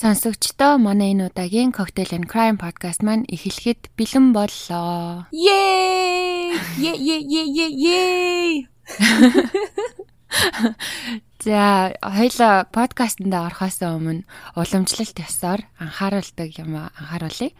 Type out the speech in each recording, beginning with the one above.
сонсогчдоо манай энэ удаагийн Cocktail and Crime podcast маань эхлэхэд бэлэн боллоо. Yay! Yay yay yay yay! За хоёлаа подкастэнд орохоос өмнө уламжлалт ёсоор анхааруулдаг юм анхааруулъя.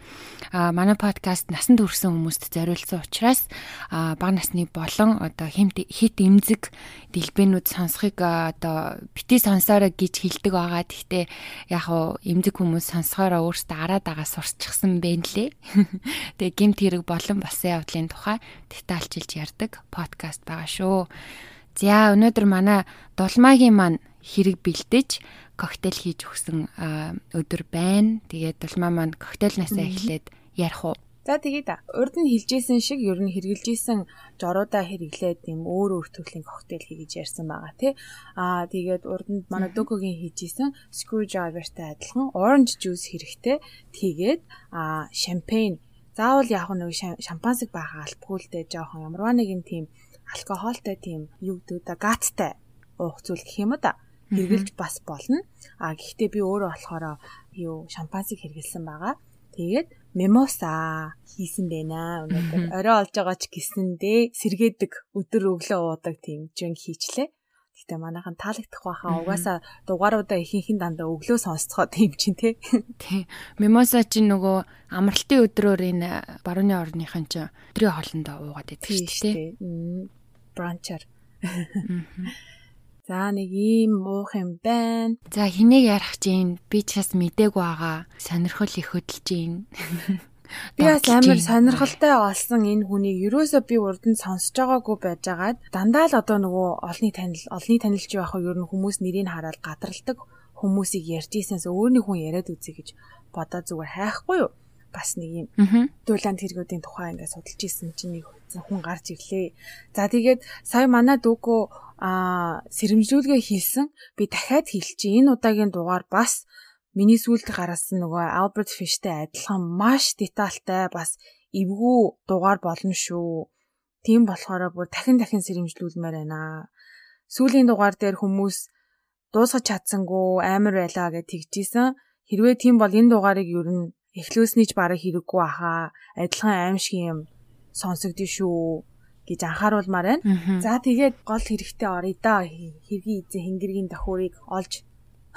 А манай подкаст насанд хүрсэн хүмүүст зориулсан учраас бага насны болон одоо хэмт хит эмзэг дэлбэнүүд сонсохыг одоо бити сонсоорой гэж хэлдэг байгаа. Гэхдээ яг уу эмзэг хүмүүс сонсохоороо өөрсдөө араад байгаа сурччихсан байна лээ. Тэгээ гэмт хэрэг болон болсон явдлын тухай детальчилж ярьдаг подкаст байгаа шүү. За өнөөдөр манай дулмаагийн маань хэрэг бэлдэж коктейл хийж өгсөн өдөр байна. Тэгээд дулмаа маань коктейлнасаа эхлээд ярих уу? За тэгээд урд нь хэлжсэн шиг ер нь хэрэгжилжсэн жоруудаа хэрэглээд юм өөр өөр төрлийн коктейл хийж ярьсан байгаа тий. Аа тэгээд урд нь манай Докогийн хийжсэн screwdriverтай адилхан orange juice хэрэгтэй. Тэгээд аа шампань заавал яг нэг шампансыг баахан албагүй л дээ жоохон ямарваа нэгэн тийм алкогоолтой тийм юу гэдэг да гаттай уух зүйл гэх юм да хэрглэж бас болно. А гэхдээ би өөрөө болохоор юу шампансыг хэрглэсэн байгаа. Тэгээд мемоса хийсэн байна. Өнөөдөр орой олж байгаа ч гэсэндээ сэргээдэг өдөр өглөө уудаг тийм жинг хийчлээ. Гэтэ манайхан таалагдах байхаа угаасаа дугааруудаа ихэнх нь дандаа өглөө сонсцохоо тийм чинь тий. Тий. Мемоса чинь нөгөө амралтын өдрөөр энэ барууны орныхан чинь өдрийн хоолндоо уугаад идэг шүү дээ. Бранчаар. За нэг ийм муух юм байна. За хэнийг ярих чинь би ч бас мдээгүй байгаа. Сонирхол их хөдөлж байна. Би бас амар сонирхолтой олсон энэ хүнийг ерөөсөө би урд нь сонсож байгаагүй байжгаад дандаа л одоо нөгөө олны танил олны танилч байх уу ер нь хүмүүс нэрийг хараад гадралдаг хүмүүсийг ярьж ийсэнс өөрний хүн яриад үзье гэж бодоо зүгээр хайхгүй юу? Бас нэг юм дуулаанд хэрэгүүдийн тухай ингээд судалж исэн чинь нэг хүн гарч ирлээ. За тэгээд сая манай дүүкөө а сэрэмжлүүлгээ хийсэн. Би дахиад хэлчихье. Энэ удаагийн дугаар бас миний сүүлд гаргасан нөгөө Albert Fish-тэй адилхан маш детальтай бас эвгүй дугаар болно шүү. Тийм болохоор бүр дахин дахин сэрэмжлүүлмээр байна. Сүүлийн дугаар дээр хүмүүс дуусгаж чадсангүй амар байлаа гэж тэгжсэн. Хэрвээ тийм бол энэ дугаарыг ер нь эхлүүлсний ч бараг хэрэггүй ахаа. Адилхан аимшиг юм сонсогдсон шүү гэж анхааруулмаар байна. За тэгээд гол хэрэгтэй орё да. Хэргийн эзэн хэнгэргийн тохиурыг олж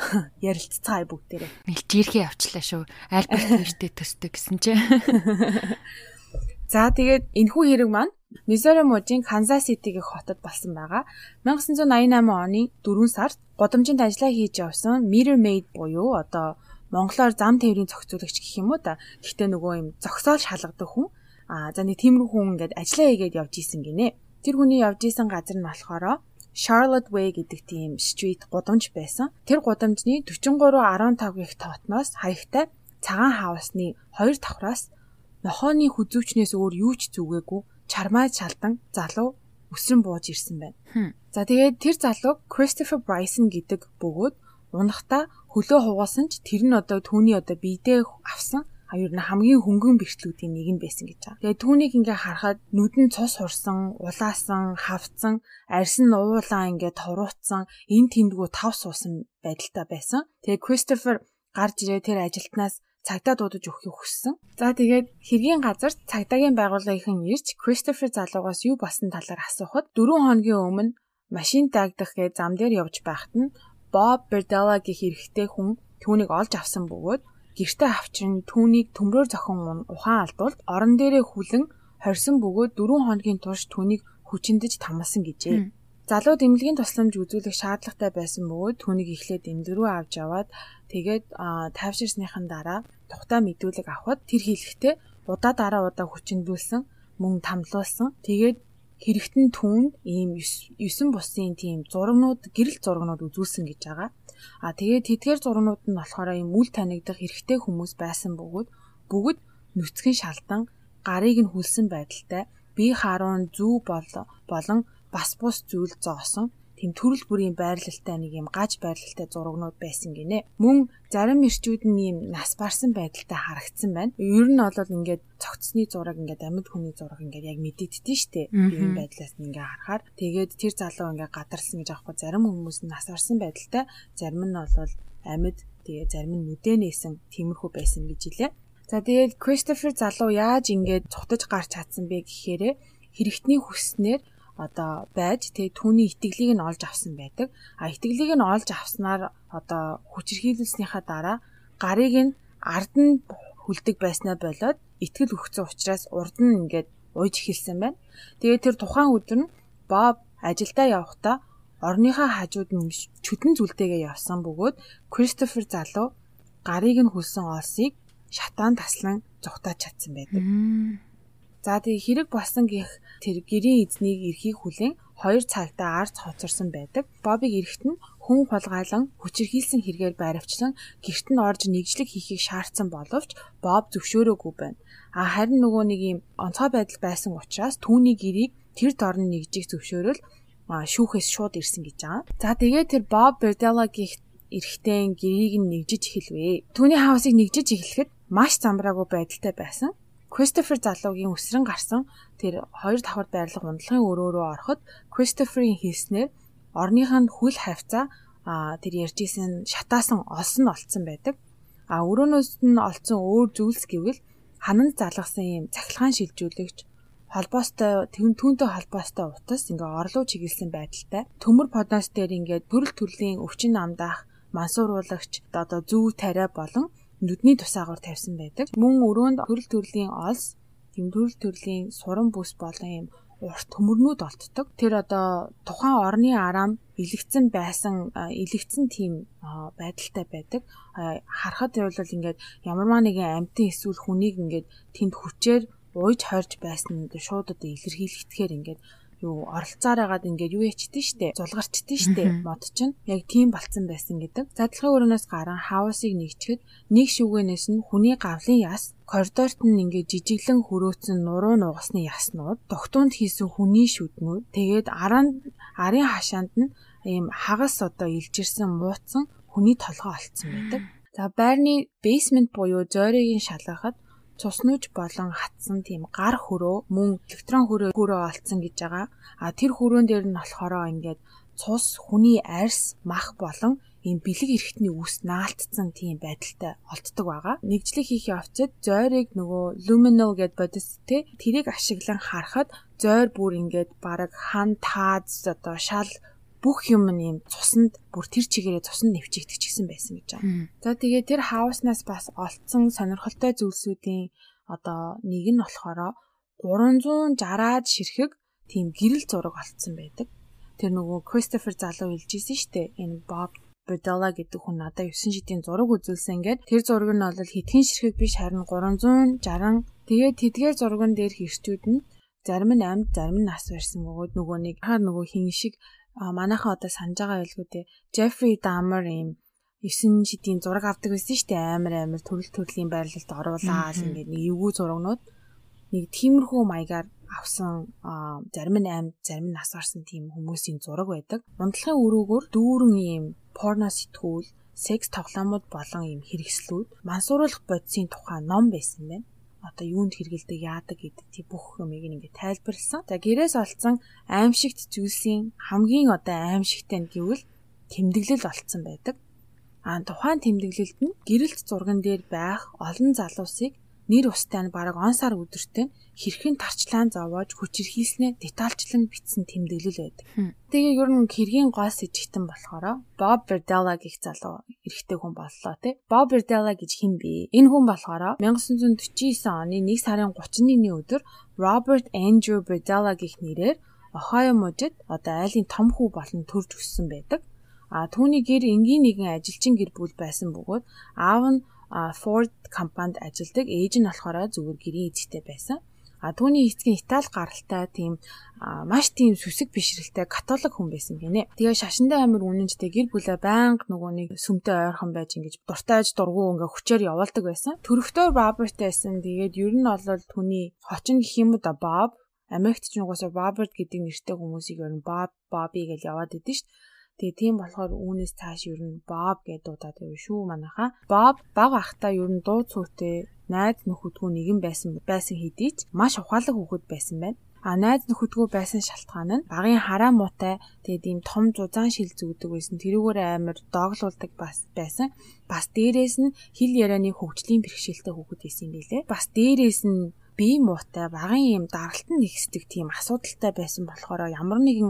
ярилццгаая бүгдээрээ. Нэлжирхий авчлаа шүү. Альберт нэртэй төстэй гэсэн чи. За тэгээд энэхүү хэрэг маань Мизори мужийн Канзас Сити гэх хотод болсон байгаа. 1988 оны 4 сард годамжинд ажиллаа хийж явсан Mirror Maid буюу одоо монголоор зам тээврийн зохицуулагч гэх юм уу да. Гэхдээ нөгөө юм зогсоол шалгадаг хүн. Аа за нэг тиймэрхүү хүн ингээд ажиллаа хийгээд явж исэн гинэ. Тэр хүний явж исэн газар нь болохоор Charlotte Way гэдэг тийм стрит гудамж байсан. Тэр гудамжны 43.15 гих тоотноос хаягтай цагаан хаусны хоёр давхраас нохооны хүзүүчнээс өөр юу ч зүгээгүй чармаа шалдан залуу өсрөн бууж ирсэн байна. За тэгээд тэр залуу Christopher Bryson гэдэг бөгөөд унахдаа хөлөө хугаасан ч тэр нь одоо түүний одоо биедээ авсан а ер нь хамгийн хөнгөн бэрхтлүүдийн нэг нь байсан гэж байгаа. Тэгээ түүнийг ингээ харахад нүд нь цус хурсан, улаасан, хавцсан, арьс нь уулаа ингээ товруутсан, эн тэндгүү тав суусан байдалтай байсан. Тэгээ Кристофер гарч ирээ тэр ажилтнаас цагдаа дуудаж өгөхийг хүссэн. За тэгээд хэргийн газар цагдаагийн байгууллагын ирж Кристофер залуугаас юу болсон талаар асуухад 4 хоногийн өмнө машин дагдах гэж зам дээр явж байхад нь Боб Бердела гэх эрэгтэй хүн түүнийг олж авсан бөгөөд гэртээ авчран түүнийг төмрөөр зохин ухаан алдуулт орон дээрээ хүлэн хорьсон бөгөөд 4 хоногийн турш түүнийг хүчиндэж тамалсан гэжээ. Залуу дэмлэгийн тусламж үзүүлэх шаардлагатай байсан бөгөөд түүнийг эхлээд эмнэлэг рүү авч яваад тэгээд тайвширсныхан дараа тухтай мэдүүлэг авахд тэр хэлэхдээ удаа дараа удаа хүчиндүүлсэн мөн тамлуулсан. Тэгээд хэрэгтэн түүнд ийм 9 бусын тийм зурагнууд гэрэл зурагнууд үзүүлсэн гэж байгаа. А тэгээд тэдгээр зурагнууд нь болохоор ийм үл танигдах эрэгтэй хүмүүс байсан бөгөөд бүгд нүцгэн шалдан гарыг нь хүлсэн байдалтай бие харуун зүү болон бас бус зүйл зоосон тийм төрөл бүрийн байрлалтай нэг юм гаж байрлалтай зурагнууд байсан гинэ. Мөн зарим ирчүүд нь юм нас барсан байдалтай харагдсан байна. Ер нь бол ингээд цогцсны зураг ингээд амьд хүний зураг ингээд яг мэдэгддэж штэ. Ийм байдлаас нь ингээд харахаар тэгээд тэр залуу ингээд гадарсан гэж аахгүй зарим хүмүүс нь нас барсан байдалтай, зарим нь бол амьд Тэгээ зарим нь нүдэ нээсэн тиймэрхүү байсан гэж хэлээ. За тэгээд Кристофер залуу яаж ингэж цутаж гарч чадсан бэ гэхээр хэрэгтний хүснээр одоо байж тэгээ түүний итгэлийг нь олж авсан байдаг. А итгэлийг нь олж авснаар одоо хүчирхийлүүлснийхаа дараа гарыг нь ард нь хүлдэг байснаа болоод итгэл өгсөн учраас урд нь ингээд ууж эхэлсэн байна. Тэгээ тэр тухайн өдөр нь Боб ажилдаа явахдаа орныхаа хажууд нь чөтөн зүлтэйгээ явсан бөгөөд Кристофер залуу гарыг нь хүлсэн олсыг шатаан таслан зүхтаач чадсан байдаг. За тэгээ хэрэг болсон гэх тэр гэрийн эзнийг эрхийг хүлээн 2 цагтаа арц хоцорсон байдаг. Бобыг эрэхт нь хүн хулгайлан хүчирхийлсэн хэрэгээр байравчлан гэрт нь орж нэгжлэг хийхийг шаардсан боловч Боб зөвшөөрөөгүй байна. А харин нөгөө нэг юм онцгой байдал байсан учраас түүний гэрийг тэр дорн нэгжих зөвшөөрөл шүүхээс шууд ирсэн гэж байгаа. За тэгээ тэр Боб Бердела гих эрэгтэй гэрийг нь нэгжиж эхэлвэ. Түүний хаусыг нэгжиж эхлэхэд маш замбраагүй байдалтай байсан. Кристофер залуугийн өсрөн гарсан тэр хоёр давхар байрлах ундлахын өрөөрөө ороход Кристоферийн хийснээр орныхын хүл хавцаа тэр ярьжсэн шатаасан олсон олцсон байдаг. А өрөөнөөс нь олцсон өөр зүйлс гэвэл хананд залгасан юм цахилгаан шилжүүлэгч холбоостой түүнтэй холбоостой утас ингээ орлуу чиглэсэн байдалтай төмөр подоос дээр ингээ төрөл төрлийн өвчин намдаах мансууруулагч одоо зүү тариа болон нүдний тусаагаар тавьсан байдаг. Мөн өрөөнд төрөл төрлийн олс, тийм төрөл төрлийн суран бүс болон юм урт төмөрнүүд олддог. Тэр одоо тухайн орны арам илэгцэн байсан илэгцэн тийм байдалтай байдаг. Харахад бол ингээд ямарваа нэгэн амьтан эсвэл хүнийг ингээд тэнд хүчээр ууж хорж байсан нь шууд одоо илэрхийлэхтгэхээр ингээд юу оролцоор хагаад ингээд юу ячдээ штэ зулгарчдээ штэ мод чинь яг тийм болцсон байсан гэдэг. Задлахын өрөөнөөс гарan хаусыг нэгчгэд нэг шүгэнээс нь хүний гавлын яс коридорт нь ингээд жижиглэн хөрөөцөн нуруу нугасны яснууд тогтуунд хийсэн хүний шүднүүд тэгээд арын арын хашаанд нь ийм хагас одоо илжирсэн мууцсан хүний толгой олцсон байдаг. За байрны basement буюу зойрыг шалгахад цуснууж болон хатсан тийм гар хөрөө мөн электрон хөрөө хөрөө олцсон гэж байгаа. А тэр хөрөөн дээр нь болохоор ингээд цус, хүний арьс, мах болон ийм бэлэг эрэхтний үс наалтцсан тийм байдалтай олддог байгаа. Нэгжлэг хийх явцад зойрыг нөгөө luminal гэд бодис те тэрийг ашиглан харахад зойр бүр ингээд бараг хан тааз одоо шал бүх юм нь юм цуснд бүр тэр чигээрээ цуснд нэвчэгдэх гэсэн байсан гэж байна. За тэгээ тэр хауснаас бас олцсон сонирхолтой зүйлсүүдийн одоо нэг нь болохоор 360-аад ширхэг тийм гэрэл зураг олцсон байдаг. Тэр нөгөө Кристофер залуу хэлжсэн шүү дээ. Энэ Боб Бодела гэдэг хүн надад 9 шидийн зураг үзүүлсэн ингээд тэр зураг нь бол хэдхэн ширхэг биш харин 360 тэгээд тэдгээр зурган дээр хэрчүүд нь зарим нь амьд зарим нь нас барьсан бөгөөд нөгөө нэг хаа нөгөө хин шиг манайхаа одоо санаж байгаа байлгүй дээ. Jeffrey Dahmer ийм 9 шидийн зураг авдаг байсан шүү дээ. Амар амар төрөл төрлийн байрлалд оруулаад ингээд нэг эвгүй зурагнууд нэг тиймэрхүү маягаар авсан зарим нь амьд зарим нь нас барсан тийм хүмүүсийн зураг байдаг. Ундлахын өрөөгөр дүүрэн ийм порно сэтгүүл, секс тоглоомууд болон ийм хэрэгслүүд мансууруулах бодисын тухай ном байсан байна одоо юунд хэрэгэлдэг яадаг гэдэг тийм бүх юмыг ингээд тайлбарлсан. За гэрээс олцсон аимшигт зүйлсийн хамгийн одоо аимшигтай нь гэвэл тэмдэглэл олцсон байдаг. А тухайн тэмдэглэлд нь гэрэлт зурган дээр байх олон залуусыг нэр устай нь бараг он сар өдөртөө хэрхэн тарчлаан зовоож хүчирхийлснээ детальчлан бичсэн тэмдэглэл байдаг. Тэгээ ер нь хэргийн гол сэжигтэн болохоор Боб Бердела гэх залуу эрэгтэй хүн боллоо тий. Боб Бердела гэж хэн бэ? Энэ хүн болохоор 1949 оны 1 сарын 31-ний өдөр Роберт Эндрю Бердела гэх нэрээр Ohio мужид одоо айлын том хүү болон төрж өссөн байдаг. А түүний гэр энгийн нэгэн ажилчин гэр бүл байсан бөгөөд аав нь Ford компанид ажилладаг, ээж нь болохоор зүгээр гэрийн эзэгтэй байсан. А түүний эцэг нь Итали гаралтай тийм маш тийм сүсэг бишрэлтэй католик хүн байсан гинэ. Тэгээ шашиндаа амир үнэнчтэй гэр бүлээ байнга нөгөө нэг сүмтэй ойрхон байж ингэж дуртайж дургу ингээ хүчээр явуулдаг байсан. Төрөхтөө Роберт байсан. Тэгээд ер нь бол түүний хочин гэх юм да Боб Америкт ч угаасаа Роберт гэдэг нэртэй хүмүүсийг ер нь Боб, Бобби гэж яваад идэв шүү дээ. Тэгээ тийм болохоор үүнээс цааш ер нь Боб гэдэг дуудаад байв шүү манайхаа. Боб баг ахтаа ер нь дуу цуутай найз нөхөдгөө нэгэн байсан байсан хэдий ч маш ухаалаг хүүхэд байсан байна. А найз нөхөдгөө байсан шалтгаан нь багын хараа муутай тэгээд ийм том зузаан шил зүгдэг байсан. Тэрүүгээр амар дооглуулдаг бас байсан. Бас дээрээс нь хэл ярианы хөгжлийн бэрхшээлтэй хүүхэд байсан юм билэ. Бас дээрээс нь бие муутай багын ийм даралтан нэгсдэг тийм асуудалтай байсан болохоор ямар нэгэн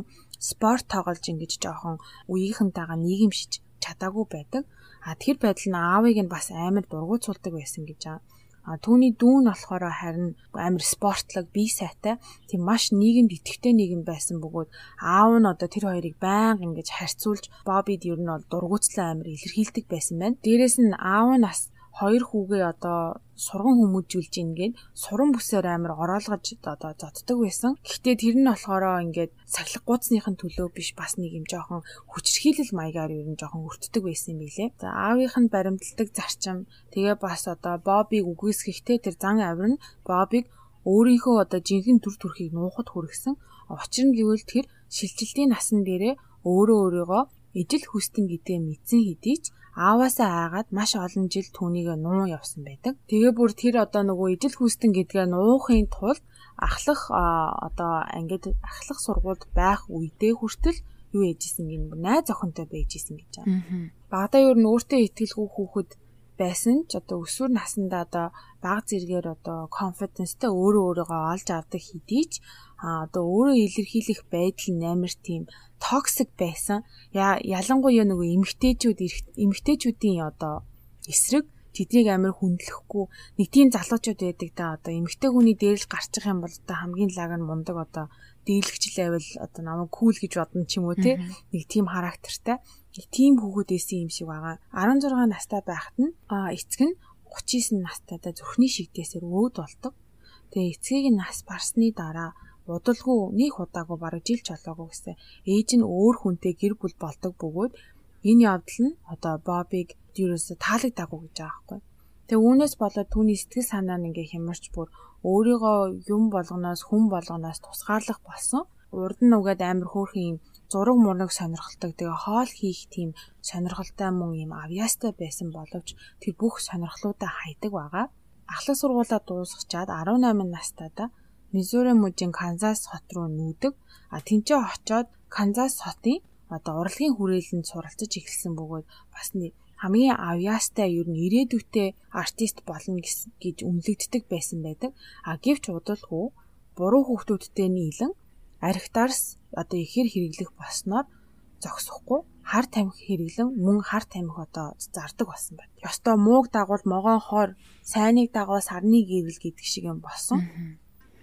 спорт тоглож ингэж жоохон үеийнхэнтэйгээ нийгэмшиж чадаагүй байдаг. А тэр байдал нь аавыг нь бас амар дургуутсуулдаг байсан гэж байгаа. А түүний дүүн болохоор харин амар спортлог, бие сайтай. Тийм маш нийгэмд итгэвтэй нийгэм байсан бөгөөд аав нь одоо тэр хоёрыг байнга ингэж харьцуулж Бобид ер нь бол дургуутслаа амар илэрхийлдэг байсан байна. Дээрээс нь аав нь бас хоёр хүүгээ одоо сурган хүмүүжүүлж ингээд суран бүсээр амар ороолгож одоо зоддог байсан. Гэхдээ тэр нь болохоор ингээд сахилах гууцныхын төлөө биш бас нэг юм жоохон хүчрхийлэл маягаар ер нь жоохон өртдөг байсан юм билэ. За аавынх нь баримталдаг зарчим тэгээ бас одоо Бобиг үгүйсгэхдээ тэр зан авир нь Бобиг өөрийнхөө одоо жинхэнэ төр төрхийг нуухад хүргэсэн. Учир нь гэвэл тэр шилжилтийн насан дээрээ өөрөө өөрийгөө ижил хүстэн гэдгээ мэдсэн хэдий ч ааваасаа айгаад маш олон жил түүнийг нуу явсан байдаг. Тэгээ бүр тэр одоо нөгөө ижил хүстэн гэдгээ нуухын тулд ахлах одоо ангид ахлах сургуульд байх үедээ хүртэл юу ээжсэн гин найз охинтой байжсэн гэж байна. Багадаа юу н өөртөө итгэлгүй хүүхэд байсан ч одоо өсвөр насндаа одоо баг зэргээр одоо confidence-тэй өөрөө өөрийгөө олж авдаг хэдий ч а одоо өөрөө илэрхийлэх байдал нь амар тийм токсик байсан. Ялангуяа нөгөө эмгтээчүүд эмгтээчүүдийн одоо эсрэг тэднийг амар хүндлэхгүй. Нэг тийм залуучууд байдаг да. Одоо эмгтэй хүний дээрл гарчих юм бол одоо хамгийн лаг нь мундаг одоо дийлэгч левел одоо намайг кул гэж бодно ч юм уу те нэг тийм характертай. Нэг тийм хүүхэд байсан юм шиг байгаа. 16 настай байхад нь эцэг нь 39 настайдаа зүрхний шигдээсээр өөд болдог. Тэгээ эцгийг нь нас барсны дараа удалгүй нэг удаагүй бараг жил чолоогүй гэсэн ээж нь өөр хүнтэй гэр бүл болдог бөгөөд энэ явдал нь одоо Бобыг юуроос таалагдаагүй гэж байгаа байхгүй. Тэгээ үүнээс болоод түүний сэтгэл санаа нь ингээ хямарч бүр өөрийгөө юм болгоноос хүн болгоноос тусгаарлах болсон. Урд нь угаад амар хөөрхөн юм зураг мурнаг сонирхолтой тэгээ хоол хийх тийм сонирхолтой мөн юм авьяастай байсан боловч тэр бүх сонирхлуудаа хайдаг байгаа. Ахлах сургуулаа дуусгачаад 18 настайдаа Мизури мужийн Канзас хот руу нүүдэг. А тэнцээ очоод Канзас хотын одоо урлагийн хүрээлэнд суралцж эхэлсэн бөгөөд бас нэг хамгийн авьяастай ер нь ирээдүйтэй артист болно гэж үнэлэгддэг байсан байдаг. А гэвч удалгүй буруу хүүхдүүдтэй нийлэн архитарс одоо ихэр хэрэглэх болсноор зогсохгүй хар тамхи хэрэглэн мөн хар тамхи одоо зардаг болсон байна. Ёстой мууг дагуул могоон хоор сайныг дагуул сарны гэрэл гэдэг шиг юм болсон.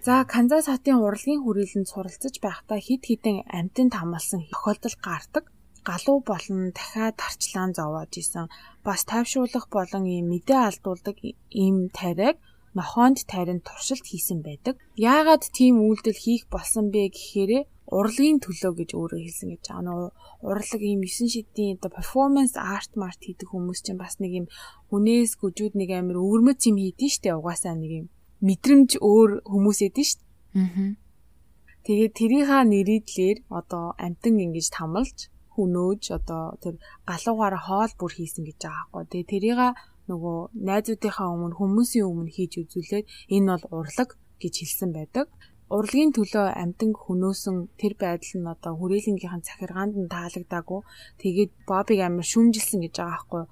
За Канзас хотын урлагийн хүрээлэнд суралцж байхдаа хид хідэн амтнд хамалсан тохиолдол гардаг. Галуу болон дахиад тарчлаан зовоож исэн. Бас тайвшруулах болон ийм мэдээ алдуулдаг ийм тариаг нохоонд тарин туршилт хийсэн байдаг. Яагаад тийм үйлдэл хийх болсон бэ гэхээр урлагийн төлөө гэж өөрөө хэлсэн гэж байгаа. Нөө урлаг ийм 9 шидийн оо performance art mart хийдэг хүмүүс чинь бас нэг юм хүнээс гүжүүд нэг амир өвөрмөц юм хийдэж штэ угаасаа нэг юм мэдрэмж өөр хүмүүс эдэн шүү. Аа. Тэгээд тэрийнхаа нэрийдлэр одоо амтан ингэж тамалж хөнөөж одоо тэр галуугаараа хоол бүр хийсэн гэж байгаа байхгүй. Тэгээ тэрийг нөгөө найзуудынхаа өмнө хүмүүсийн өмнө хийж үзүүлээд энэ бол урлаг гэж хэлсэн байдаг. Урлагийн төлөө амтан хөнөөсөн тэр байдал нь одоо хүрээлэнгийнхэн захиргаанд нь таалагдаагүй. Тэгээд Бобыг амар шүмжилсэн гэж байгаа байхгүй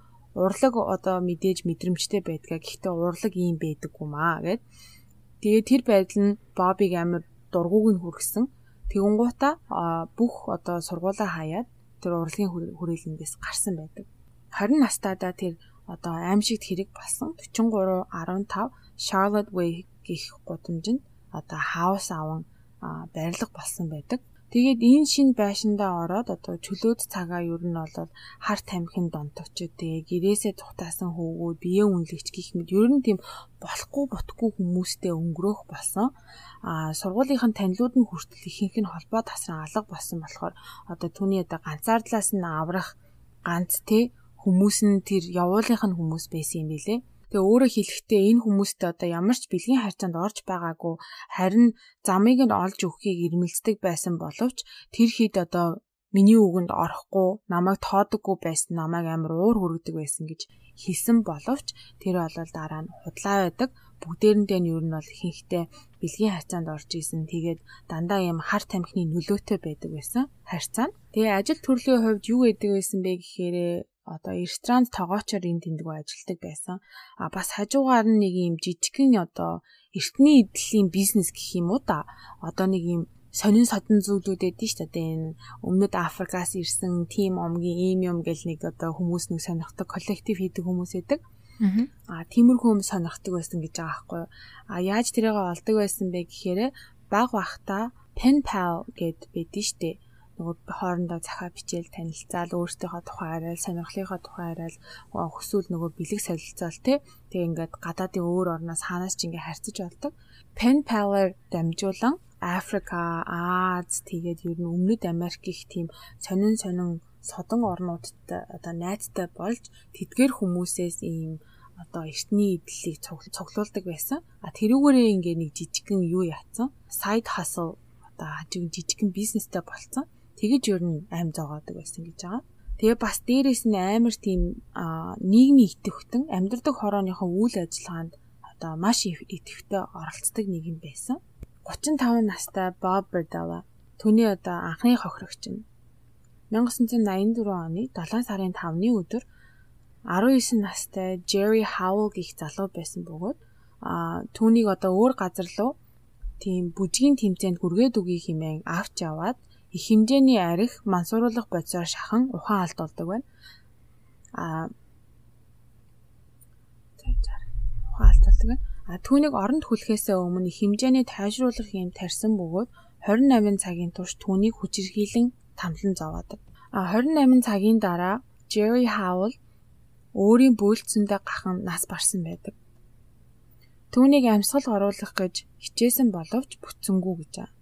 урлаг одоо мэдээж мэдрэмжтэй байдгаа. Гэхдээ урлаг ийм байдаггүй маа гэд. Тэгээ тэр байдал нь Бобыг амар дургууг нь хүргэсэн. Тэгэнгуутаа бүх одоо сургуулаа хаяад тэр урлагийн хүрээлэндээс гарсан байдаг. 20 настайдаа тэр одоо аимшигт хэрэг болсон 43 15 Charlotte Way гих гудамжинд одоо хаус аван барилга болсон байдаг. Тэгээд энэ шин байшиндаа ороод одоо чөлөөт цагаа ер нь бол хар тамхин донтогчд тэгээ гэрээсээ тухтаасан хөвгүүд бие үнэлэгч гэх мэт ер нь тийм болохгүй бутгүй хүмүүстэй өнгөрөх болсон. А сургуулийнхын танилуд нь хүртэл ихэнх нь холбоо тасран алга болсон болохоор одоо түүний одоо ганцаардлаас нь аврах ганц те хүмүүс нь тэр явуулынх нь хүмүүс байсан юм билэ. Тэгээ өөрөөр хэлэхдээ энэ хүмүүстээ одоо ямар ч бэлгийн харьцаанд орж байгаагүй харин замыг нь олж өгөхийг ирмэлцдэг байсан боловч тэр хэд одоо миний үгэнд орохгүй намайг тоодоггүй байсан намайг амар уур хүргэдэг байсан гэж хэлсэн боловч тэр бол дараа нь худлаа байдаг бүгдээрэндээ нь ер нь бол ихэнхдээ бэлгийн харьцаанд орж исэн. Тэгээд дандаа юм хар тамхины нөлөөтэй байдаг байсан харьцаа. Тэгээ ажил төрлийн хувьд юу гэдэг байсан бэ гэхээр одоо ресторан тогоочор энэ тэмдэг ажилтдаг байсан. А бас хажуугаар нэг юм жижигхэн одоо эртний эдлийн бизнес гэх юм уу да. Одоо нэг юм сонин содон зүйлүүд эдэн ш та энэ өмнөд Африкаас ирсэн тим омгийн ийм юм гэл нэг одоо хүмүүс нэг сонирхдаг коллектив хийдэг хүмүүс эдэг. Аа тиймэрхүү юм сонирхдаг байсан гэж байгаа байхгүй юу. А яаж тэрийг олдог байсан бэ гэхээр баг бахта pen pal гэд байдэн штэ нөгөө хоорондоо захаа бичээл танилцаал өөртөөхөө тухай арайл сонирхлынхоо тухай арайл хүсвэл нөгөө бэлэг солилцоол тий тэг ингээд гадаадын өөр орноос хаанаас ч ингээ харьцаж болдог pen pal-аар дамжуулан Африка, Аз тэгээд ер нь Өмнөд Америк их тийм сонин сонин содон орнуудад одоо найзтай болж тэдгээр хүмүүсээс ийм одоо эртний эдлийг цуглуулдаг байсан. А тэрүүгээрээ ингээ нэг жижигхэн юу яатсан? Side hustle одоо хажиг жижигхэн бизнестэй болцсон. Тэгэж ер нь аим зогоодог байсан гэж байгаа. Тэгээ бас дээрэс нь амар тийм нийгмийн идэвхтэн амьдрдаг хорооныхоо үйл ажиллагаанд одоо маш идэвхтэй оролцдог нэг юм байсан. 35 настай Боб Бердала түүний одоо анхны хохирогч нь 1984 оны 7 сарын 5-ны өдөр 19 настай Jerry Howell гэх залуу байсан бөгөөд түүнийг одоо өөр газар руу тийм бүжгийн тэмцээнд хүргээд үгүй хэмээн авч яваад их хэмжээний арх мансууруулах бодисоор шахан ухаан алдуулдаг байна. А ухаан алдуулдаг байна. А түүнийг оронд хүлхээсээ өмнө их хэмжээний тайшруулах юм тарьсан бөгөөд 28 цагийн турш түүнийг хүчирхийлэн тамлан зовоодог. А 28 цагийн дараа Jerry Howell өөрийн бөөлцөндөө gaхан нас барсан байдаг. Түүнийг амьсгал оруулах гэж хичээсэн боловч бүтсэнгүй гэж. А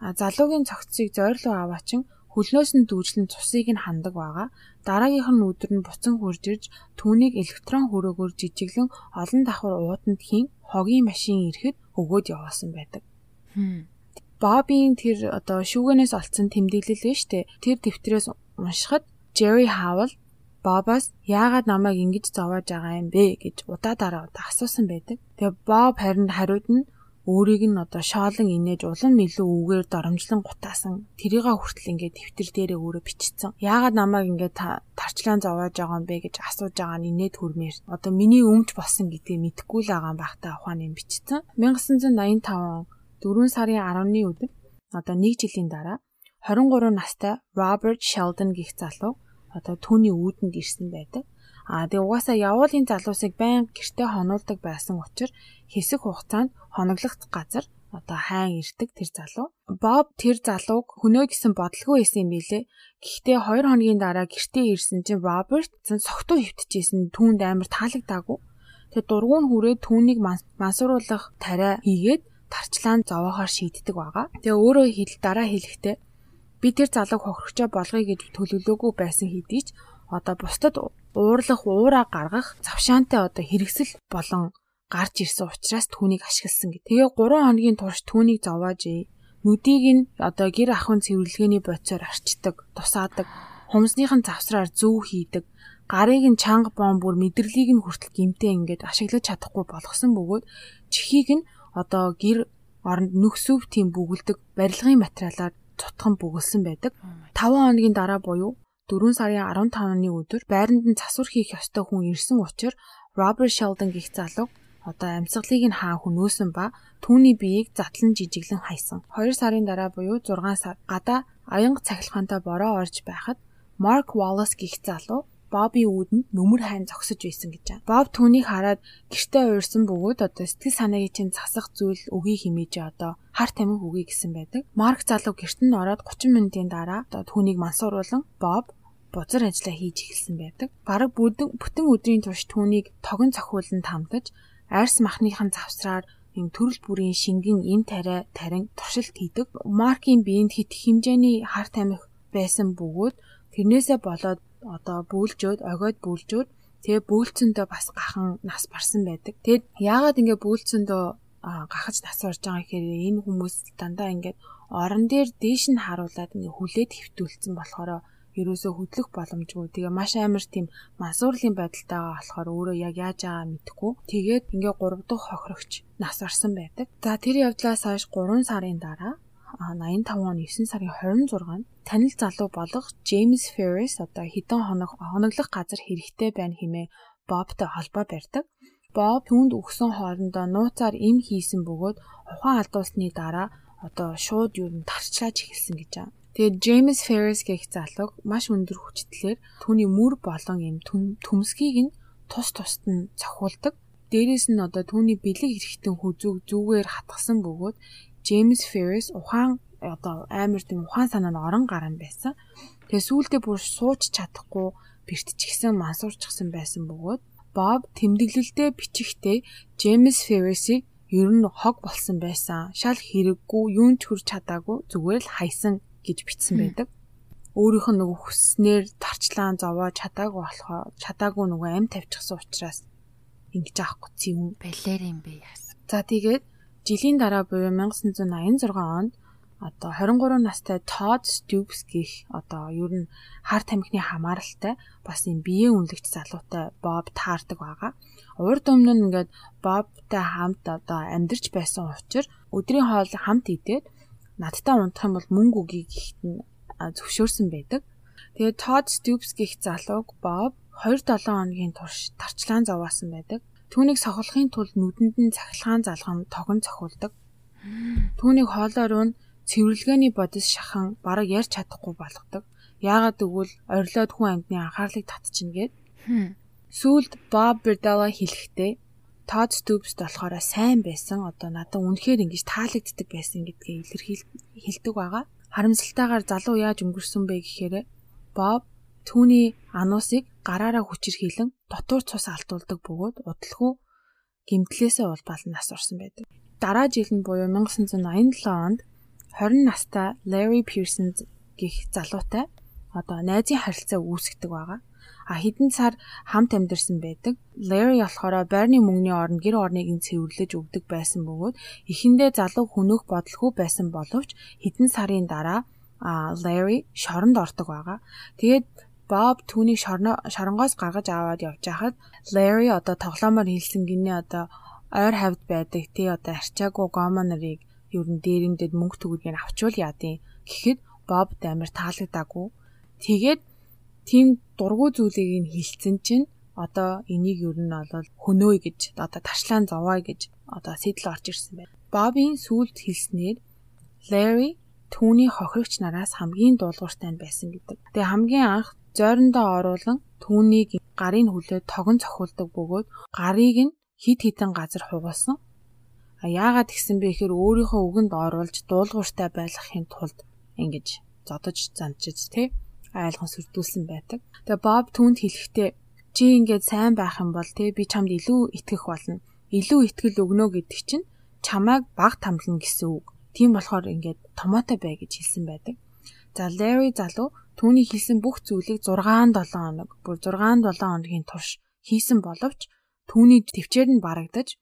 залуугийн цогцыг зойрлоо аваачин хөлнөөс нь дүүжлэн цусыг нь хандаг байгаа. Дараагийнх нь өдөр нь буцан хурж ирж түүнийг электрон хөрөөгөөр жижиглэн олон давхар ууданд хийн хогийн машин ирэхэд өгөөд явуулсан байдаг. Бобийн тэр одоо шүүгэнээс олцсон тэмдэглэл нь штэ. Тэр дэвтрээс уншихад Jerry Howell Бобоос яагаад намайг ингэж зовоож байгаа юм бэ гэж удаадараа удаа асуусан байдаг. Тэгээ Боб харин хариуд нь өөрийг нь одоо шоолон инээж улам илүү үгээр доромжлон гутаасан тэрийгээ хүртэл ингээд дэвтэр дээрээ өөрөө бичсэн. Яагаад намайг ингээд тарчлаан зовоож байгаа юм бэ гэж асууж байгаа нь инээд хүрмээр одоо миний өмч болсон гэдгийг мэдэхгүй л байгаа юм бахта ухааны юм бичсэн. 1985 4 сарын 10-ны өдөр одоо 1 жилийн дараа 23 настай Роберт Sheldon гэх залуу одоо түүний үүдэнд ирсэн байдаг. Аа тэгээ угаасаа явуулын залуусыг байн гэрте хонуулдаг байсан учраас хэсэг хугацаанд хоноглох газар одоо хайн ирдэг тэр залуу. Боб тэр залууг хөнөө гэсэн бодлого байсан юм билэ. Гэхдээ 2 хоногийн дараа гэртээ ирсэн чинь Роберт зэн согтуу хөвтөжсэн түүнд амар таалагдаагүй. Тэгээ дургуун хүрээд түүнийг мансууруулах тариа хийгээд тарчлаан зовоохоор шийддэг байгаа. Тэгээ өөрөө хэл дараа хэлэхдээ би тэр залууг хохирогчоо болгоё гэж төлөвлөөгүй байсан хэдий ч одоо бусдад уурлах, уураа гаргах завшаантай одоо хэрэгсэл болон гарч ирсэн учраас түүнийг ашигласан гэ. Тэгээ 3 хоногийн турш түүнийг зовоож нүдийг нь одоо гэр ахын цэвэрлэгээний бодисоор арчдаг, тусаадаг, хумсных нь завсраар зүү хийдэг, гарыг нь чанга бомбүр мэдэрлийг нь хүртэл гимтээ ингээд ашиглаж чадахгүй болгосон бөгөөд чихийг нь одоо гэр оронд нөхсөв тийм бүгэлдэг барилгын материалаар цутхан бүгэлсэн байдаг. 5 хоногийн дараа буюу 4 сарын 15-ны өдөр байранд нь засвар хийх ёстой хүн ирсэн учраас Роберт Sheldon гих залуу одоо амьсгалыг нь хаан хөнөөсөн ба түүний биеийг задлан жижиглэн хайсан. 2 сарын дараа буюу 6 сар гадаа аянга цахилгаантай бороо орж байхад Марк Wallace гих залуу Бобби үүдэнд нүмер хайн зогсож байсан гэж байна. Боб түүнийг хараад гэртээ уурсан бөгөөд одоо сэтгэл санаагийн чинь засах зүйл өгье химээж одоо хар тамхи өгье гэсэн байдаг. Марк залуу гэрт нь ороод 30 минутын дараа одоо түүнийг мансууруулан Боб бузар ажиллаа хийж эхэлсэн байдаг. Бараг бүтэн өдрийн турш түүнийг тогон цохиулан тамтаж арьс махныхын завсраар юм төрөл бүрийн шингэн ин тариа тарин туршилт хийдэг. Маркийн биеинд хит хэмжээний хар тамхи байсан бөгөөд тэрнээсээ болоод одоо бүүлжөөд огойд бүүлжөөд тэгээ бүүлцэндөө бас gaхан нас барсан байдаг. Тэгэд яагаад ингэ бүүлцэндөө гахаж нас орж байгаа гэхээр энэ хүмүүс дандаа ингээд орон дээр дээш нь харуулад ингээ хүлээд хөвтүүлсэн болохоор ерөөсөө хөдлөх боломжгүй. Тэгээ маш амар тийм мансуурлын байдалтайгаа болохоор өөрөө яг яаж байгаа мэдэхгүй. Тэгээд ингээ 3 дахь хохирогч нас орсон байдаг. За тэр явдлаас хойш 3 сарын дараа 85 оны 9 сарын 26-нд танил залуу болох James Ferris одоо хідэн хоног хоноглох газар хэрэгтэй байна хэмээн Бобтой холбоо барьдаг. Боб түүнд өгсөн хоорондоо нууцаар им хийсэн бөгөөд ухаан алдуулсны дараа одоо шууд юу н тарчлааж эхэлсэн гэж байна. Тэгээд James Ferris гэх залууг маш өндөр хүчтэйгээр түүний мөр болон юм төмсгийг нь тус тусад нь цохиулдаг. Дээрээс нь одоо түүний бэлэг эрэхтэн хүзүүг зүгээр хатгсан бөгөөд James Ferris ухаан одоо амар тийм ухаан санаа нь орон гарan байсан. Тэгээ сүүлдээ бүр сууч чадахгүй бэртчихсэн мансуурчихсан байсан бөгөөд Боб тэмдэглэлдээ бичихтэй James Ferris-ийг ер нь хог болсон байсан. Шал хэрэггүй, юун ч хүрч чадаагүй зүгээр л хайсан гэж бичсэн байдаг. Өөрийнх нь нөгөө хүснээр тарчлаан зовоо чадаагүй болохоор чадаагүй нөгөө ам тавьчихсан учраас ингэж аахгүй юм балер юм бэ яасан. За тэгээд жилийн дараа буюу 1986 онд одоо 23 настай Todd Stoops гэх одоо ер нь хар тамхины хамааралтай бас юм биеийн үнэлэгч залуутай Bob таардаг байгаа. Урд өмнө нь ингээд Bobтай хамт одоо амьдарч байсан учраас өдрийн хоол хамт идээд надтай унтах юм бол мөнгө өгье гэхэд нь зөвшөөрсөн байдаг. Тэгээд Todd Stoops гэх залууг Bob 2-7 хоногийн турш тарчлаан зовоосон байдаг. Түүнийг сохолохын тулд нүдэнд нь цахилгаан залгам тогон цохиулдаг. Түүнийг хоолоор нь цэвэрлэгээний бодис шахан бараг ярьж чадахгүй болгодог. Яагаад гэвэл орилоод хүн амьтны анхаарлыг татчихна гэд. Сүүлд Bob Berdella хэлэхдээ Todd Stoops болохоор сайн байсан. Одоо надад үнэхээр ингэж таалагддаг байсан гэдгээ илэрхийлдэг байгаа. Харамсалтайгаар залуу яаж өнгөрсөн бэ гэхээр Bob түүний ануусыг гараараа хүчирхийлэн дотор цус алдуулдаг бөгөөд удалгүй гимтлээсээ улбал нас орсон байдаг. Дараа жил нь буюу 1987 онд 20 настай Larry Pearson гэх залуутай одоо найзын харилцаа үүсгдэг байгаа. А хэдэн сар хамт амьдарсан байдаг. Larry болохоор байрны мөнгөний оронд гэр орныг нь цэвэрлэж өгдөг байсан бөгөөд эхэндээ залуу хөнөөх бодлого байсан боловч хэдэн сарын дараа Larry шоронд ордог байгаа. Тэгээд Bob түүнийг шоронгоос гаргаж аваад явж хахад Larry одоо тоглоомоор хэлсэн гинэ одоо ойр хавьд байдаг тий одоо арчаагүй гомо нарыг ер нь дээрэмдэд мөнгө төгрөгийг авчвал яадیں۔ Гэхдээ Бобд амар таалагдаагүй. Тэгээд тийм дургу зүйлийг нь хилцэн чинь одоо энийг ер нь бол хөнөөй гэж одоо ташлаан зовоё гэж одоо сэтэл орж ирсэн байна. Бобийн сүулт хэлснээр Larry түүний хохирогч нараас хамгийн дуулууртай байсан гэдэг. Тэгээ хамгийн анх зойрондоо оруулан түүнийг гарын хүлээд тогон цохиулдаг бөгөөд гарыг нь хид хідэн газар хугуулсан А яагаад гисэн бэ гэхээр өөрийнхөө үгэнд оруулж дуулууртай байлгахын тулд ингэж зодож занчиж тий айлган сүрдүүлсэн байдаг. Тэгээ Боб түнд хэлэхдээ чи ингээд сайн байх юм бол тий би чамд илүү итгэх болно. Илүү итгэл өгнө гэдэг чинь чамайг баг тамлна гэсэн үг. Тийм болохоор ингээд томоотой бай гэж хэлсэн байдаг. За Larry залуу түүний хэлсэн бүх зүйлийг 6-7 хоног, бүр 6-7 хоногийн турш хийсэн боловч түүний төвчээр нь барагдаж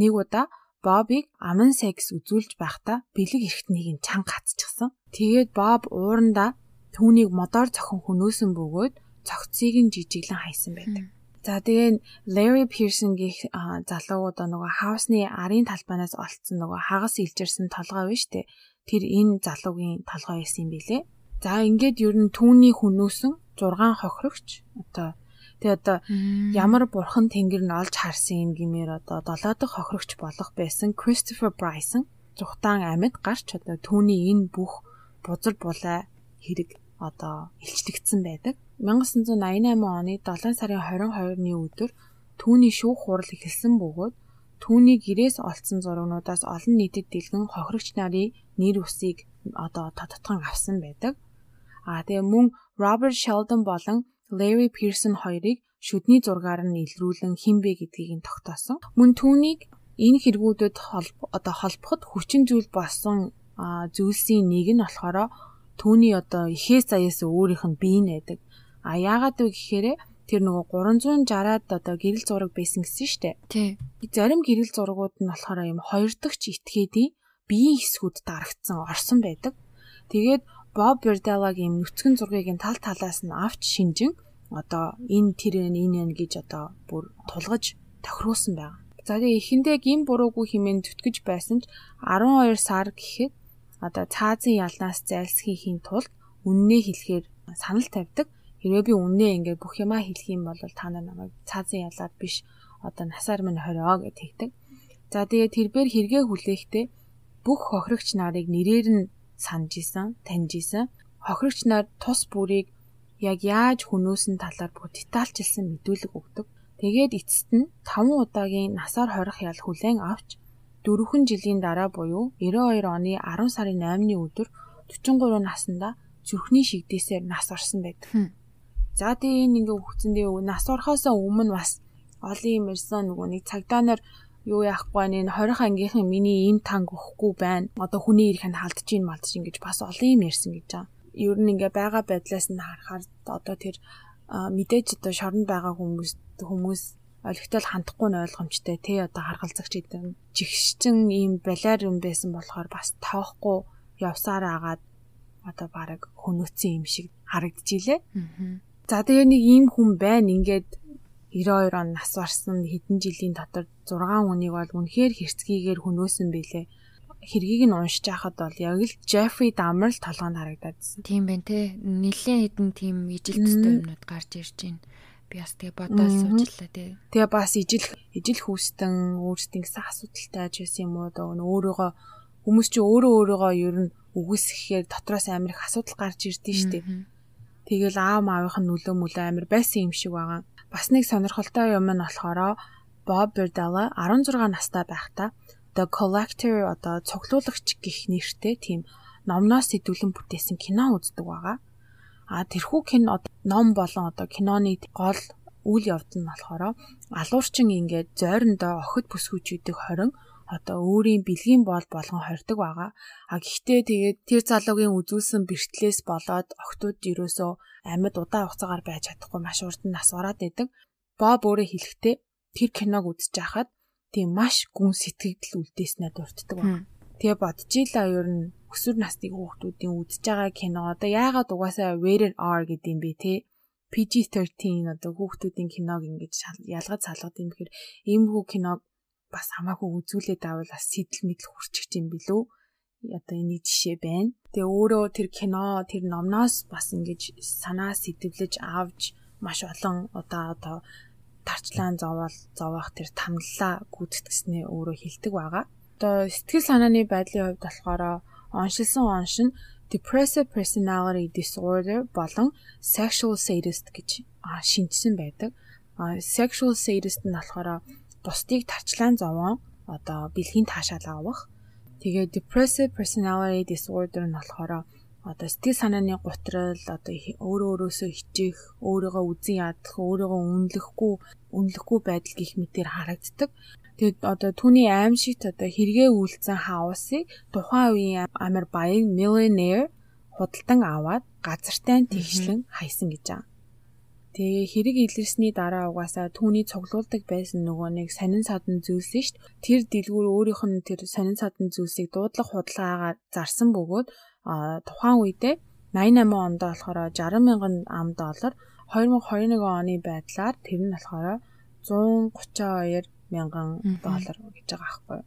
нэг удаа Бобыг аман секс үзүүлж байхдаа бэлэг эрхтнийг нь чанга хатчихсан. Тэгээд Боб уурандаа түүнийг модоор цохон хөнөөсөн бөгөөд цогцыг нь жижиглэн хайсан байдаг. За тэгээ Larry Pearson гэх залуу одоо нөгөө хаусны арын талбайнаас олцсон нөгөө хагас илжирсэн толгой биш үү? Тэр энэ залуугийн толгой байсан юм билэ. За ингээд ер нь түүний хөнөөсөн 6 хохирогч одоо Тэгээ одоо ямар бурхан тэнгэр нь олж харсан юм гэмээр одоо 7 дахь хохирогч болох байсан Christopher Bryson зүхтаан амьд гарч одоо түүний энэ бүх бузар булай хэрэг одоо илчлэгдсэн байдаг. 1988 оны 7 сарын 22-ны өдөр түүний шүүх хурал эхэлсэн бөгөөд түүний гэрээс олцсон зургнуудаас олон нийтэд дэлгэн хохирогч нарын нэр үсийг одоо тодтгон авсан байдаг. А тэгээ мөн Robert Sheldon болон Larry Pearson хоёрыг шүдний зургаар нь илрүүлэн хинбэ гэдгийг нь тогтоосон. Мөн түүнийг энэ хэрэгүүдэд одоо холбоход хүчин зүйл болсон зүйлсийн нэг нь болохоор түүний одоо ихээс заяас өөрийнх нь бие нэдэг. А яагаад вэ гэхээр тэр нөгөө 360-аад одоо гэрэл зураг байсан гэсэн штэ. Тий. Зарим гэрэл зургууд нь болохоор юм хоёр дахь ч этгээдийн биеийн хэсгүүд дарагдсан орсон байдаг. Тэгээд Боб Берделагийн нүцгэн зургийг нь тал талаас нь авч шинжин одоо энэ тэр энэ энэ гэж одоо бүр тулгаж тохируулсан байна. За тэгээ эхэндээ гин буруугүй хэмээн зүтгэж байсан ч 12 сар гэхэд одоо цаазын ялнаас зайлсхийхийн тулд үннээ хэлэхээр санал тавьдаг. Хэрвээ би үннээ ингээд бүх юмаа хэлэх юм бол та нар намайг цаазын ялаад биш одоо насаар минь хорио гэж тэгдэг. За тэгээ тэрбэр хэрэгэ хүлээхдээ бүх хохирогч нарыг нэрээр нь санаж исэн, таньж исэн. Хохирогч нар тус бүрийг яг яаж хөнөөсөн талаар бүх детальчилсан мэдүүлэг өгдөг. Тэгээд эцэст нь 5 удаагийн насаар хорих ял хүлээн авч дөрвөн жилийн дараа буюу 92 оны 10 сарын 8-ны өдөр 43 наснда зүрхний шигдээсээр нас орсон байдаг. За тэгээ энэ ингээ хөгцөндөө нас орохоос өмнө бас олон юм ирсэн нөгөө нэг цагдаа нар юу яахгүй энэ 20 ангийнхан миний ийм танк өгөхгүй байна. Одоо хүний ирэх нь халдж ийн малдж ин гэж бас олон юм ярьсан гэж байгаа. Ер нь ингээ байгаа байдлаас нь харахаар одоо тэр мэдээж одоо шоронд байгаа хүмүүс хүмүүс олигтол хандахгүй нь ойлгомжтой тий одоо харгалзагч гэдэг жигшчин ийм балиар юм байсан болохоор бас тавахгүй явсаар агаад одоо баг хөнөөцсөн юм шиг харагдчихилээ. За тэгээ нэг ийм хүн байна ингээд 92 он нас барсан хэдэн жилийн дотор 6 хүнийг бол үнэхээр хэрцгийгээр хөнөөсөн бэлээ. Хэргийг нь уншиж байхад бол яг л Jeffrey Dahmer л толгойд харагдадсан. Тийм байна те. Нилээн хэдэн тийм ижил төстэй юмнууд гарч ирж байна. Би бас тэгээ бодоод суучлаа те. Тэгээ бас ижил ижил хүүстэн өөрсдийн гэсэн асуудалтай ч байсан юм уу даа өөрөөгөө хүмүүс чи өөрөө өөрөөгөө ер нь үгүйсгэхээр дотроос амар их асуудал гарч ирдэ штэ. Тэгэл аав маавынх нь нөлөө мөлөө амар байсан юм шиг байгаа. Бас нэг сонирхолтой юм нь болохоор Bob Berdella 16 настай байхдаа The Collector одоо цуглуулагч гэх нэртэй тийм номноос сэтгүүлэн бүтээсэн кино үздэг байгаа. А тэрхүү кино ном болон одоо киноны гол үйл явдал нь болохоор алуурчин ингээд зойрондоо охид бүсгүүчүүдийг хорин одоо өөрийн бэлгийн боол болгон хордог байгаа. А гэхдээ тэгээд тэр залуугийн үзүүлсэн бэртлээс болоод охтууд ерөөсөө амьд удаан хугацаагаар байж чадахгүй маш урд нь нас ороод байдаг. Боб өөрөө хэлэхдээ тэр киног үзэж байхад тийм маш гүн сэтгэл үлдээснээ дурддаг байна. Тэгээ бодчихлаа ер нь өсвөр насны хүүхдүүдийн үзэж байгаа кино одоо яагаад угаасаа rated R гэдэг юм бэ те PG-13 одоо хүүхдүүдийн киног ингэж ялгаж салгад юм гэхээр иймэрхүү киног бас хамаагүй үзүүлээд авал бас сэтэл мэдл хүрчих юм билүү одоо энийг жишээ байна. Тэгээ өөрөө тэр кино, тэр номноос бас ингэж санаа сэтвлэж авч маш олон одоо одоо тарчлаан зовоол зовоох тэр тамллаа гүйцэтгснээ өөрөө хилдэг байгаа. Одоо сэтгэл санааны байдлын хувьд болохоор оншилсан онш нь depressive personality disorder болон sexual sadist гэж шинжсэн байдаг. Sexual sadist нь болохоор бусдыг тарчлаан зовоон одоо бэлгийн таашаал авах Тэгээ depressive personality disorder нь болохоор одоо сэтгэл санааны гутрал одоо өөрөө өөрөөсөө хичээх, өөрийгөө үзэн ядах, өөрийгөө үнэлэхгүй, үнэлэхгүй байдал гих мэтээр харагддаг. Тэгээд одоо түүний аимшигт одоо хэрэгээ үйлцэн хаусыг тухайн үеийн амар баян millionaire худалдан аваад газартай тэгшлэн хайсан гэж байгаа. Тэгээ хэрэг илэрсний дараа угаасаа түүний цуглуулдаг байсан нөгөө нэг сонин садан зүйлс нь шүү дээ. Тэр дэлгүүр өөрийнх нь тэр сонин садан зүйлсийг дуудлах худалдаагаар зарсан бөгөөд тухайн үедээ 88 онд болохоор 60 мянган ам доллар 2021 оны байдлаар тэр нь болохоор 132 мянган доллар гэж байгаа аахгүй.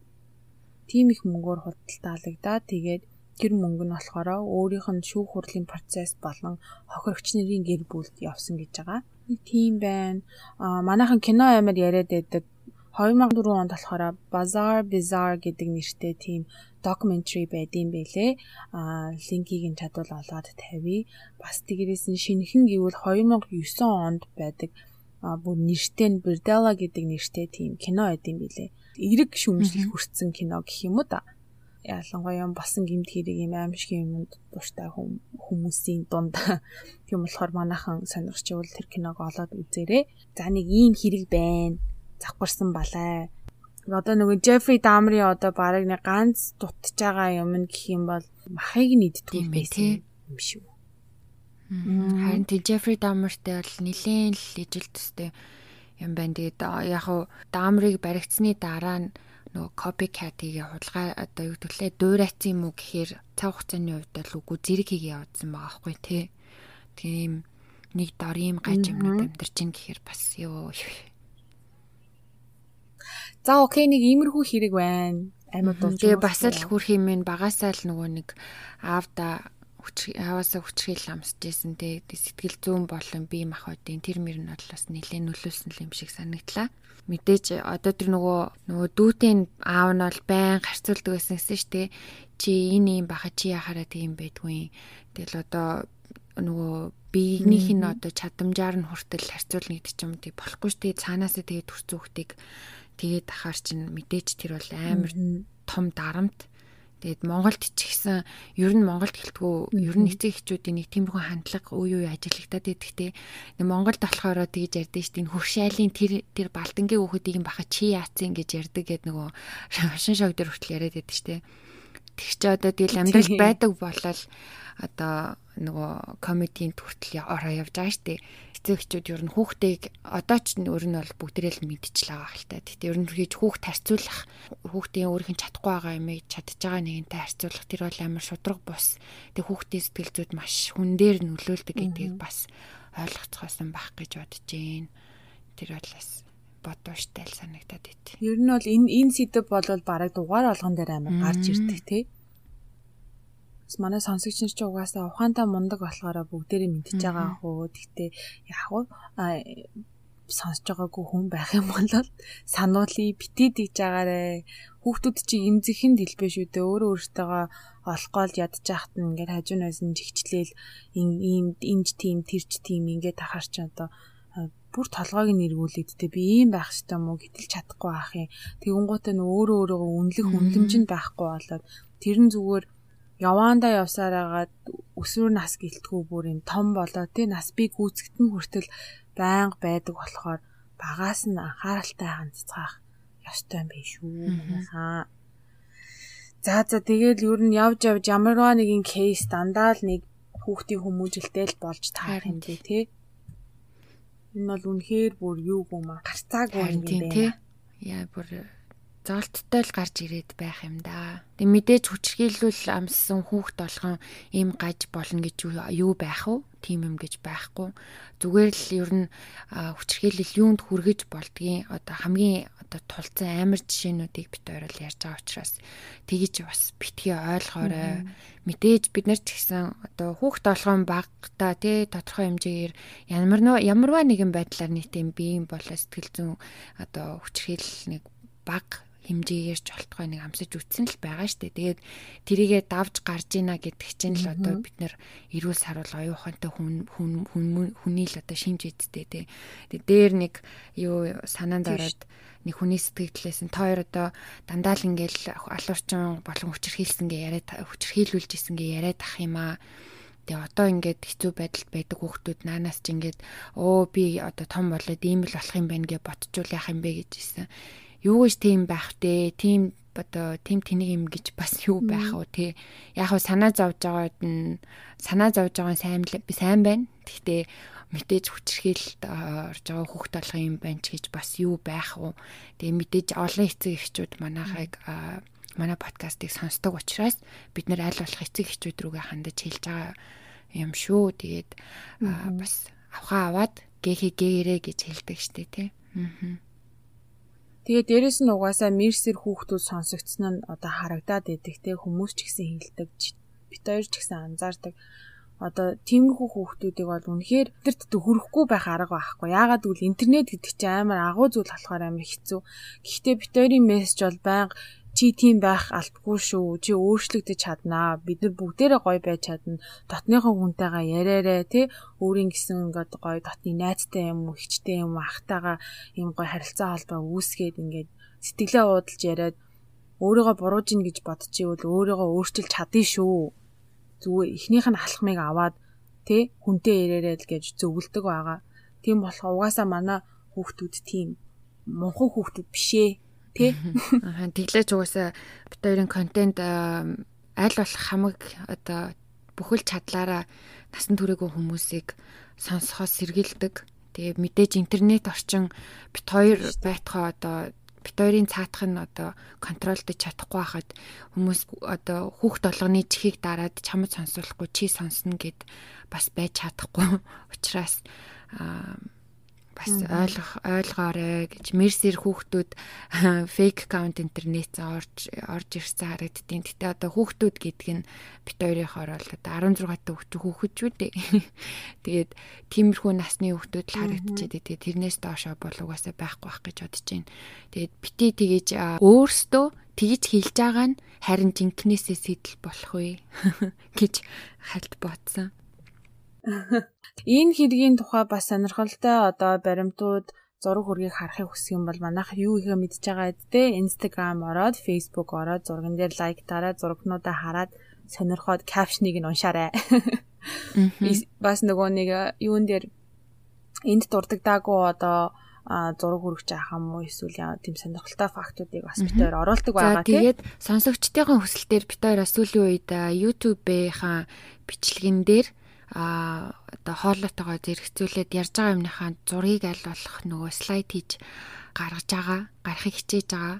Тим их мөнгөөр худалдаалагдаад тэгээд Тэр мөнгө нь болохоор өөрийнх нь шүүх хурлын процесс болон хохирогч нарын гэр бүлд явсан гэж байгаа. Нэг тийм байна. Аа манайхан кино амар яриад байдаг. 2004 онд болохоор Bazaar Bizarre гэдэг нэртэй тийм documentary байдсан байлээ. Аа линкийг нь чадвал олоод тавья. Бас тэгэрээс нь шинэхэн гэвэл 2009 онд байдаг а бүр нэртэй нь Birdella гэдэг нэртэй тийм кино байдсан байлээ. Эрэг шүмжлэл хүрсэн кино гэх юм уу да ялангуяа басан гимт хэрэг юм аимшиг юмд дуртай хүмүүсийн дунд тийм болохоор манайхан сонирхчвал тэр киног олоод үзээрэй. За нэг ийм хэрэг байна. Завхарсан балай. Одоо нөгөө Jeffrey Dahmer-ийн одоо барыг нэг ганц дутж байгаа юм гэх юм бол махыг нийддэг байсан юм шүү. Харин тэр Jeffrey Dahmer-тэй бол нилээн л ижил төстэй юм байна. Тэгээд яг хуу Dahmer-ыг баригдсны дараа нөгөө copycat хийгээ хулгай одоо юу гэвэл дуурайцсан юм уу гэхээр цаг хугацааны хувьд бол үгүй зэрэг хийгээ явуулсан байгаа байхгүй тий. Тийм нэг дор ийм гаж юмнууд амьдарч ин гэхээр бас ёо. За окей нэг иймэрхүү хэрэг байна. Амьд дуу. Тэгээ бас л юм нь багасаа л нөгөө нэг аавда хаваасаа хүчрхийл амсж исэн те сэтгэл зүүн болон бие махбодын тэр мөр нь бол бас нэлээд нөлөөлсөн юм шиг санагдлаа. Мэдээж одоо тэр нөгөө нөгөө дүүтийн аав нь бол байн харьцуулдаг байсан гэсэн шүү дээ. Чи энэ юм баха чи яхаараа тийм байдгүй. Тэгэл одоо нөгөө биенийх нь одоо чадамжаар нь хүртэл харьцуулна гэдэг ч юм тий болохгүй шүү дээ. Цаанаасаа тэгээд төрсөн хүүхдийг тэгээд ахаар чинь мэдээж тэр бол амар том дарамт Тэгээд Монголд ч гэсэн ер нь Монголд гэлтгүү ер нь эцэг эхчүүдийн нэг тиймэрхүү хандлага үе үе ажиглагтаад байдаг те. Монголд болохоор тэгж ярьдэн шүү дээ. Хөршайлын тэр тэр балтангийн хүүхдийг баха чи яацсан гэж ярьдаг гэд нөгөө шин шог дээр хүртэл яриад байдаг шүү дээ. Тэг чи одоо тэгэл амьдрал байдаг болол одоо нөгөө комедийн хүртэл ороо явж байгаа штеп. Эцэгчүүд ер нь хүүхдийг одоо ч өөр нь бол бүгдээрээ л мэдчихлээ байгаа хэл та. Тэгтээ ер нь хийж хүүхд харьцуулах хүүхдийн өөрийнх нь чадахгүй байгаа юм чадж байгаа нэгэнтэй харьцуулах тэр бол амар шудраг бус. Тэг хүүхдийн сэтгэл зүйд маш хүн дээр нөлөөлдөг гэдгийг бас ойлгоцгоосон байх гэж бодож байна. Тэр бол бас бодвоштай л санагдаад байт. Ер нь бол энэ энэ сэдв бол бараг дугаар болгон дээр амар гарч ирдэг тий. Манай сонсогч нар ч угаасаа ухаантай мундаг болохоор бүгдээрээ мэдчихэж байгаа хөө. Гэхдээ яг уу сонсож байгаагүй хүн байх юм бол сануулъя битээ дийж байгаарэ. Хүүхдүүд чи эмзэхэн дэлбэ шүү дээ. Өөрөө өөртөөгөө олохгоол яхад нь ингээд хажуунаас нь жигчлээл ийм энж тим тэрч тим ингээд тахаар чи одоо бүр толгойг нь эргүүлээд би ийм байх хэрэгтэй мó гэтэл чадахгүй ах юм. Тэгэнгუутаа нөө өөрөө өөрөөгөө үнэлэх үнлэмж нь байхгүй болоод тэр нь зүгээр яваандаа явсаар агаад өсвөр нас гэлтгүү бүр юм том болоо тий нас би гүйцэгтэн хүртэл байнга байдаг болохоор багаас нь анхааралтай хандцгаах ёстой юм биш үү хаа. За за тэгэл ер нь явж явж ямарваа нэгэн кейс дандаа л нэг хүүхдийн хүмүүжилтэй л болж таарах юм дээ тий. Энэ бол үнэхээр бүр юу аа гарцаагүй юм дээ. Яа бүр золттой л гарч ирээд байх юм да. Тэг мэдээж хүчрхийлүүл амссан хүүхд болгон ийм гаж болно гэж юу байх вэ? Тим юм гэж байхгүй. Зүгээр л ер нь хүчрхийлэл юунд хүргэж болдгийг одоо хамгийн одоо тулцсан амар жишээнүүдийг бит ойрол ярьж байгаа учраас тэгэж бас битгий ойлгоорой. Мэдээж бид нар ч гэсэн одоо хүүхд толгойн багта тий тодорхой хэмжээгээр ямар ямарваа нэгэн байдлаар нийтэм биеийн болоо сэтгэл зүйн одоо хүчрхийлэл нэг баг хэмжээгээр ч болтгой нэг амсаж үтсэн л байгаа штэ. Тэгээд тэрийгээ давж гарж ийна гэдэг чинь л одоо бид нэр эрүүл саруул оюухантай хүн хүн хүний л одоо шинж эдтэй те. Тэгээд дээр нэг юу санаанд ороод нэг хүний сэтгэлдээс нь тоор одоо дандаа л ингээл алуурчин болон хүчрхийлсэн гэ яриад хүчрхийлүүлж исэн гэ яриад ах юм аа. Тэгээ одоо ингээд хэцүү байдалд байдаг хүүхдүүд наанаас ч ингээд өө би одоо том болоод ийм л болох юм байна гэж ботчул яах юм бэ гэж хэлсэн юу гэж тийм байх вэ? Тийм одоо тийм тэнийг юм гэж бас юу байх вэ? Те яг хав санаа зовж байгаад нь санаа зовж байгаа сайн сайн байна. Гэхдээ мэдээж хүчрхийлэлд орж байгаа хүүхд толгой юм байна ч гэж бас юу байх вэ? Тэгээ мэдээж олон эцэг эхчүүд манайхыг манай подкастыг сонсдог учраас бид нэр аль болох эцэг эхчүүд рүүгээ хандаж хэлж байгаа юм шүү. Тэгээд бас авхаа аваад гээхи гээгэрээ гэж хэлдэг штэ тий аа Тэгээ дээрэс нь угаасаа мерсер хүүхдүүд сонсогдсон нь одоо харагдаад идэг те хүмүүс ч гэсэн хэлдэг бит хоёр ч гэсэн анзаардаг одоо тиймэрхүү хүүхдүүдийг бол үнэхээр тэрт хөрөхгүй байх арга байхгүй. Яагаад гэвэл интернет гэдэг чинь амар агуу зүйл болохоор амар хэцүү. Гэхдээ бит хоёрын мессеж бол байнга чи тийм байх алдгүй шүү. Чи өөрчлөгдөж чаднаа. Бид нар бүгдээрээ гоё байж чадна. Дотныхон хүнтэйгээ яриараа тий өөрийн гэсэн ингээд гоё дотны найзтай юм уу, ихчтэй юм уу, ахтайгаа юм гоё харилцаа холбоо үүсгээд ингээд сэтгэлээ уудалж яриад өөрийгөө буруужин гэж бодчихвэл өөрийгөө өөрчилж чадъя шүү. Зүгээр эхнийх нь алхмыг аваад тий хүнтэй яриараа л гэж зөвлөдөг байгаа. Тийм болохоор угаасаа манай хүүхдүүд тийм мунхан хүүхдүүд бишээ тий. Аа тэглэж угаасаа бит хоёрын контент аль болох хамаг одоо бүхэл чадлаараа насан туршаагүй хүмүүсийг сонсохоос сэргийлдэг. Тэгээ мэдээж интернет орчин бит хоёр байтхаа одоо бит хоёрын цаатах нь одоо контролдож чадахгүй байхад хүмүүс одоо хүүхд толгоны чихийг дараад чамд сонсуулахгүй чи сонсно гэд бас байж чадахгүй учраас бас ойлгох ойлгоорой гэж мерсэр хүүхдүүд фейк аккаунт интернет орж орж ирсэн харагдтiin. Гэтэ одоо хүүхдүүд гэдэг нь бит хоёрынхоор бол одоо 16 та хүүхд хүүхэд шүү дээ. Тэгээд тиймэрхүү насны хүүхдүүд л харагдчихэд тэгээд тэрнээс доошоо бол угаасаа байхгүй байх гэж бодож байна. Тэгээд бити тэгэж өөрсдөө тэгж хэлж байгаа нь харин жинкнээсээ сэтэл болох вэ гэж хальт ботсон. Энэ хэргийн тухай бас сонирхолтой одоо баримтууд зураг хүргийг харахыг хүсэх юм бол манайх юу ихэ мэдж байгаа эдтэй Instagram ороод Facebook ороод зурган дээр лайк дараад зурагнуудаа хараад сонирхоод капшныг нь уншаарай. Бас нөгөө нэг юун дээр энд дурддагдаагүй одоо зураг хүргэж авах юм уу эсвэл яа тийм сонирхолтой фактуудыг бас битээр оруулдаг байгаа тийм. Тэгээд сонсогчдын хүсэлтээр битээр сүүлийн үед YouTube-ийнхаа бичлэгэн дээр а одоо хоолойтойгоо зэрэгцүүлээд ярьж байгаа юмныхаа зургийг аль болох нөгөө слайд хийж гаргаж байгаа, гарахыг хичээж байгаа.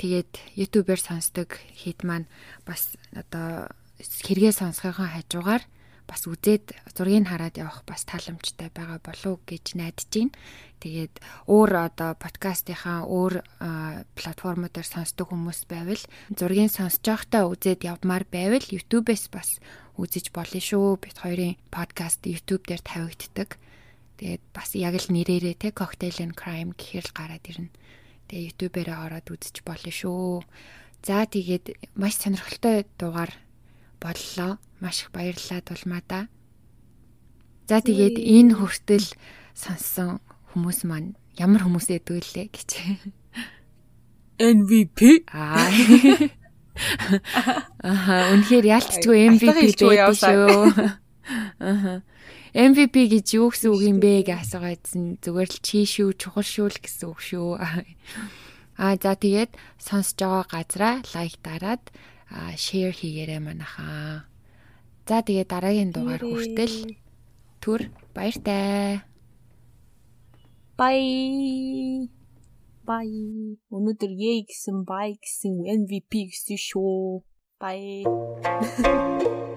Тэгээд YouTube-ээр сонсдог хэд маань бас одоо хэрэгээ сонсохын хажуугаар бас үзээд зургийг хараад явах бас тааламжтай байгаа болов гэж найдаж байна. Тэгээд өөр одоо подкастынхаа өөр платформудаар сонсдог хүмүүс байвал зургийг сонсож байхдаа үзээд явмаар байвал YouTube-ээс бас үзэж болно шүү. Бид хоёрын подкаст YouTube дээр тавигддаг. Тэгээд бас яг л нэрээрээ те Cocktail and Crime гэхэр л гараад ирнэ. Тэгээ YouTube-ээрээ ороод үзэж болно шүү. За тэгээд маш сонирхолтой дугаар боллоо. Маш их баярлалаа дулмаада. За тэгээд энэ хүртэл сонссон хүмүүс маань ямар хүмүүсээ дүүлээ гэж. MVP аа Аха үнэхээр яалтчгүй MVP байдаг шүү. Аха MVP гэж юу гэсэн үг юм бэ гэж асуугаадсан. Зүгээр л чи шүү, чухал шүү л гэсэн үг шүү. Аа за тэгээд сонсож байгаа газараа лайк дараад шеэр хийгээрэй манайхаа. За тэгээд дараагийн дугаар хүртэл түр баяртай. Bye. Bye. Өнөөдөр Yay гэсэн Bye гэсэн MVP гэсэн шүү. Bye.